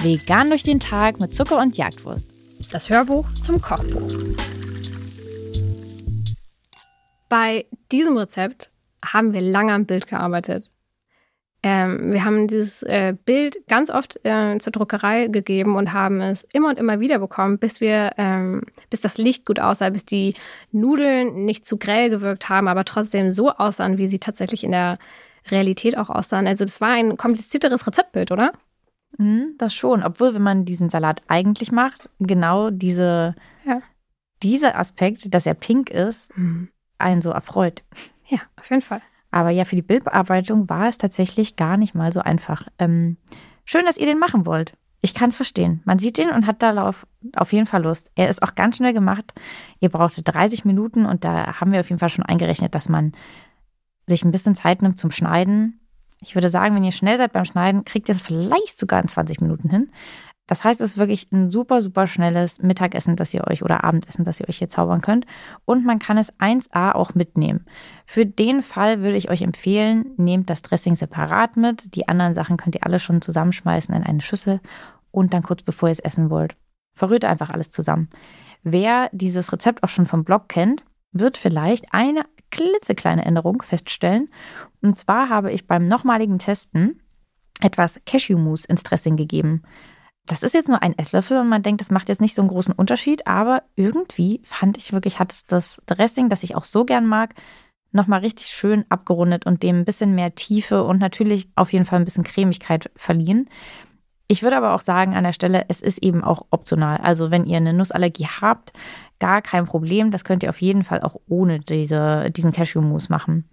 Vegan durch den Tag mit Zucker und Jagdwurst. Das Hörbuch zum Kochbuch. Bei diesem Rezept haben wir lange am Bild gearbeitet. Ähm, wir haben dieses äh, Bild ganz oft äh, zur Druckerei gegeben und haben es immer und immer wieder bekommen, bis wir, ähm, bis das Licht gut aussah, bis die Nudeln nicht zu grell gewirkt haben, aber trotzdem so aussahen, wie sie tatsächlich in der Realität auch aussahen. Also das war ein komplizierteres Rezeptbild, oder? Mhm, das schon, obwohl wenn man diesen Salat eigentlich macht, genau diese, ja. dieser Aspekt, dass er pink ist, mhm. einen so erfreut. Ja, auf jeden Fall. Aber ja, für die Bildbearbeitung war es tatsächlich gar nicht mal so einfach. Ähm, schön, dass ihr den machen wollt. Ich kann es verstehen. Man sieht den und hat darauf auf jeden Fall Lust. Er ist auch ganz schnell gemacht. Ihr braucht 30 Minuten und da haben wir auf jeden Fall schon eingerechnet, dass man sich ein bisschen Zeit nimmt zum Schneiden. Ich würde sagen, wenn ihr schnell seid beim Schneiden, kriegt ihr es vielleicht sogar in 20 Minuten hin. Das heißt, es ist wirklich ein super, super schnelles Mittagessen, das ihr euch oder Abendessen, das ihr euch hier zaubern könnt. Und man kann es 1A auch mitnehmen. Für den Fall würde ich euch empfehlen, nehmt das Dressing separat mit. Die anderen Sachen könnt ihr alle schon zusammenschmeißen in eine Schüssel und dann kurz bevor ihr es essen wollt. Verrührt einfach alles zusammen. Wer dieses Rezept auch schon vom Blog kennt, wird vielleicht eine klitzekleine Änderung feststellen. Und zwar habe ich beim nochmaligen Testen etwas Cashew-Mousse ins Dressing gegeben das ist jetzt nur ein Esslöffel und man denkt, das macht jetzt nicht so einen großen Unterschied, aber irgendwie fand ich wirklich, hat es das Dressing, das ich auch so gern mag, nochmal richtig schön abgerundet und dem ein bisschen mehr Tiefe und natürlich auf jeden Fall ein bisschen Cremigkeit verliehen. Ich würde aber auch sagen an der Stelle, es ist eben auch optional. Also wenn ihr eine Nussallergie habt, gar kein Problem. Das könnt ihr auf jeden Fall auch ohne diese, diesen Cashew-Mousse machen.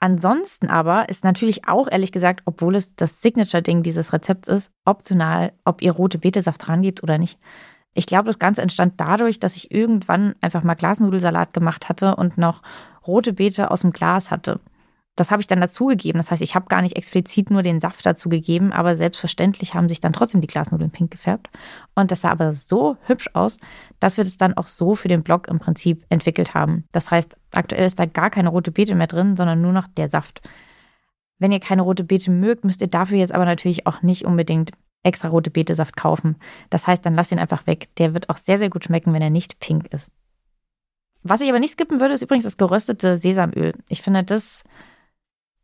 Ansonsten aber ist natürlich auch ehrlich gesagt, obwohl es das Signature-Ding dieses Rezepts ist, optional, ob ihr rote Betesaft dran gebt oder nicht. Ich glaube, das Ganze entstand dadurch, dass ich irgendwann einfach mal Glasnudelsalat gemacht hatte und noch rote Beete aus dem Glas hatte. Das habe ich dann dazugegeben. Das heißt, ich habe gar nicht explizit nur den Saft dazugegeben, aber selbstverständlich haben sich dann trotzdem die Glasnudeln pink gefärbt. Und das sah aber so hübsch aus, dass wir das dann auch so für den Blog im Prinzip entwickelt haben. Das heißt, aktuell ist da gar keine rote Beete mehr drin, sondern nur noch der Saft. Wenn ihr keine rote Beete mögt, müsst ihr dafür jetzt aber natürlich auch nicht unbedingt extra rote Betesaft kaufen. Das heißt, dann lasst ihn einfach weg. Der wird auch sehr, sehr gut schmecken, wenn er nicht pink ist. Was ich aber nicht skippen würde, ist übrigens das geröstete Sesamöl. Ich finde, das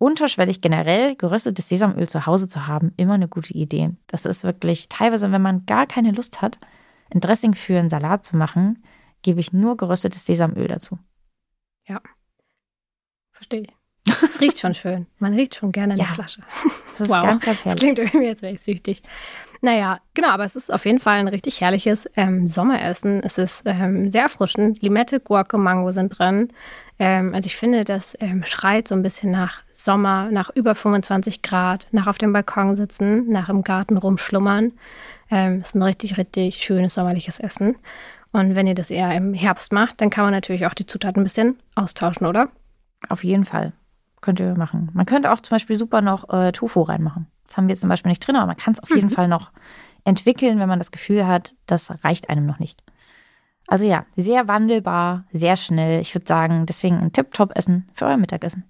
unterschwellig generell geröstetes Sesamöl zu Hause zu haben, immer eine gute Idee. Das ist wirklich teilweise, wenn man gar keine Lust hat, ein Dressing für einen Salat zu machen, gebe ich nur geröstetes Sesamöl dazu. Ja, verstehe ich. Es riecht schon schön. Man riecht schon gerne in ja, der Flasche. Das wow. Ganz, ganz das klingt irgendwie, als wäre ich süchtig. Naja, genau, aber es ist auf jeden Fall ein richtig herrliches ähm, Sommeressen. Es ist ähm, sehr erfrischend. Limette, Gurke, Mango sind drin. Ähm, also ich finde, das ähm, schreit so ein bisschen nach Sommer, nach über 25 Grad, nach auf dem Balkon sitzen, nach im Garten rumschlummern. Ähm, ist ein richtig, richtig schönes sommerliches Essen. Und wenn ihr das eher im Herbst macht, dann kann man natürlich auch die Zutaten ein bisschen austauschen, oder? Auf jeden Fall. Könnt ihr machen. Man könnte auch zum Beispiel super noch äh, Tofu reinmachen. Das haben wir zum Beispiel nicht drin, aber man kann es auf jeden mhm. Fall noch entwickeln, wenn man das Gefühl hat, das reicht einem noch nicht. Also ja, sehr wandelbar, sehr schnell. Ich würde sagen, deswegen ein Tip-Top-Essen für euer Mittagessen.